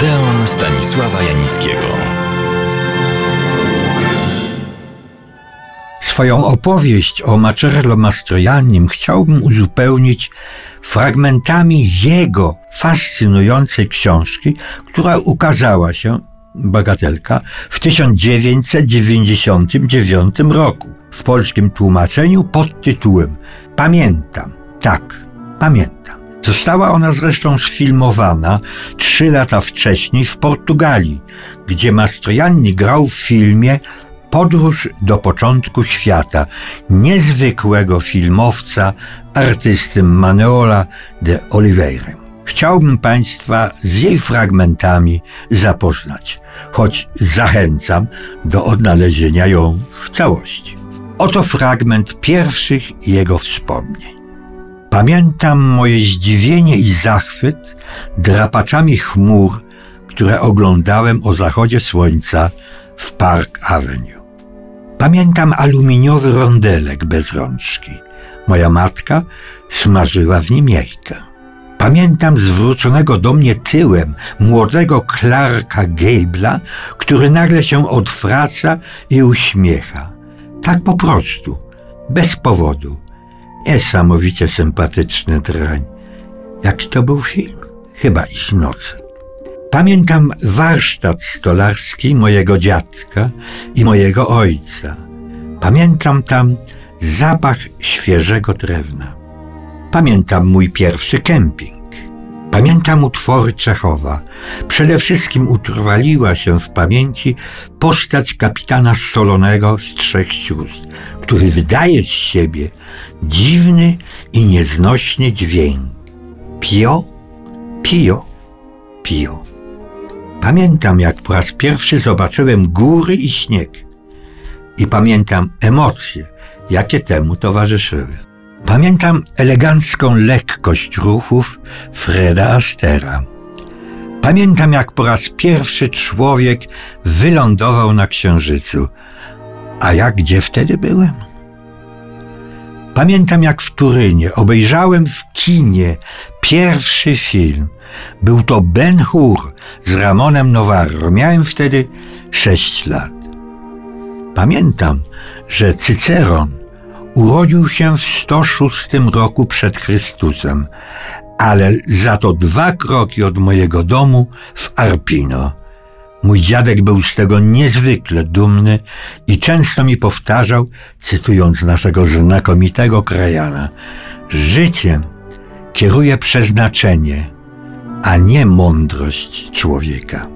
Odeon Stanisława Janickiego. Swoją opowieść o Macerlo Mastroiannim chciałbym uzupełnić fragmentami jego fascynującej książki, która ukazała się, bagatelka, w 1999 roku w polskim tłumaczeniu pod tytułem Pamiętam, tak, pamiętam. Została ona zresztą sfilmowana trzy lata wcześniej w Portugalii, gdzie Mastroianni grał w filmie Podróż do początku świata niezwykłego filmowca, artysty Manuela de Oliveira. Chciałbym Państwa z jej fragmentami zapoznać, choć zachęcam do odnalezienia ją w całości. Oto fragment pierwszych jego wspomnień. Pamiętam moje zdziwienie i zachwyt drapaczami chmur, które oglądałem o zachodzie słońca w Park Avenue. Pamiętam aluminiowy rondelek bez rączki. Moja matka smażyła w nim jajka. Pamiętam zwróconego do mnie tyłem młodego Clarka Gable'a, który nagle się odwraca i uśmiecha. Tak po prostu, bez powodu. Niesamowicie sympatyczny drań. Jaki to był film? Chyba ich noce. Pamiętam warsztat stolarski mojego dziadka i mojego ojca. Pamiętam tam zapach świeżego drewna. Pamiętam mój pierwszy kemping. Pamiętam utwory Czechowa. Przede wszystkim utrwaliła się w pamięci postać kapitana Solonego z Trzech Sióstr, który wydaje z siebie dziwny i nieznośny dźwięk. Pio, pio, pio. Pamiętam, jak po raz pierwszy zobaczyłem góry i śnieg. I pamiętam emocje, jakie temu towarzyszyły. Pamiętam elegancką lekkość ruchów Freda Astera. Pamiętam, jak po raz pierwszy człowiek wylądował na Księżycu. A ja gdzie wtedy byłem? Pamiętam, jak w Turynie obejrzałem w kinie pierwszy film. Był to Ben Hur z Ramonem Novarro. Miałem wtedy sześć lat. Pamiętam, że Cyceron urodził się w 106 roku przed Chrystusem, ale za to dwa kroki od mojego domu w Arpino. Mój dziadek był z tego niezwykle dumny i często mi powtarzał, cytując naszego znakomitego krajana, życiem kieruje przeznaczenie, a nie mądrość człowieka.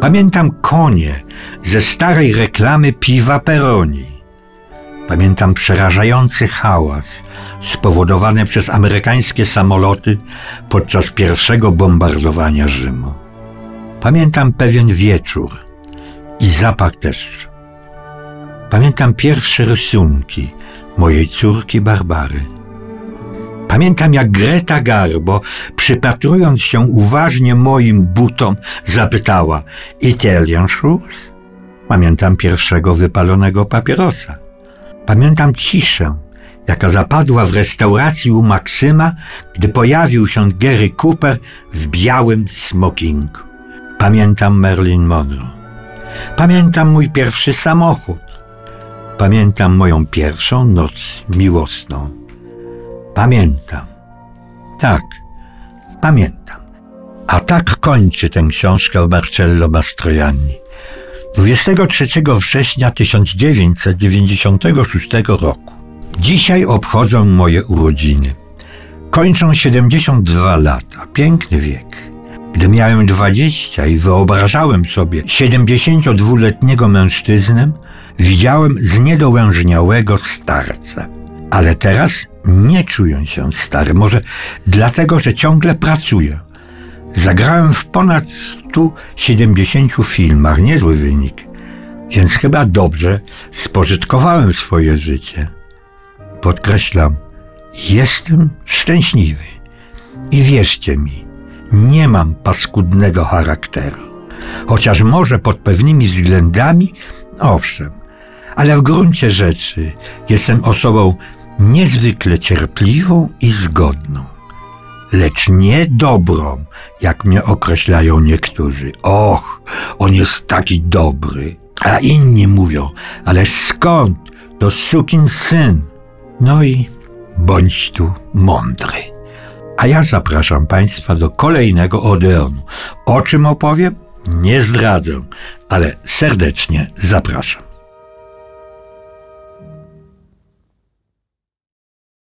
Pamiętam konie ze starej reklamy piwa Peroni. Pamiętam przerażający hałas spowodowany przez amerykańskie samoloty podczas pierwszego bombardowania Rzymu. Pamiętam pewien wieczór i zapach deszczu. Pamiętam pierwsze rysunki mojej córki Barbary. Pamiętam jak Greta Garbo, przypatrując się uważnie moim butom, zapytała Italian shoes? Pamiętam pierwszego wypalonego papierosa. Pamiętam ciszę, jaka zapadła w restauracji u Maksyma, gdy pojawił się Gary Cooper w białym smokingu. Pamiętam Marilyn Monroe. Pamiętam mój pierwszy samochód. Pamiętam moją pierwszą noc miłosną. Pamiętam. Tak, pamiętam. A tak kończy tę książkę Marcello Mastroianni. 23 września 1996 roku. Dzisiaj obchodzą moje urodziny. Kończą 72 lata. Piękny wiek. Gdy miałem 20 i wyobrażałem sobie 72-letniego mężczyznę, widziałem zniedołężniałego starca. Ale teraz nie czuję się stary. Może dlatego, że ciągle pracuję. Zagrałem w ponad 170 filmach, niezły wynik, więc chyba dobrze spożytkowałem swoje życie. Podkreślam, jestem szczęśliwy i wierzcie mi, nie mam paskudnego charakteru. Chociaż może pod pewnymi względami, owszem, ale w gruncie rzeczy jestem osobą niezwykle cierpliwą i zgodną. lecz nie dobrą, jak mnie określają niektórzy. Och, on jest taki dobry. A inni mówią, ale skąd? To sukin syn. No i bądź tu mądry. A ja zapraszam Państwa do kolejnego Odeonu. O czym opowiem? Nie zdradzę, ale serdecznie zapraszam.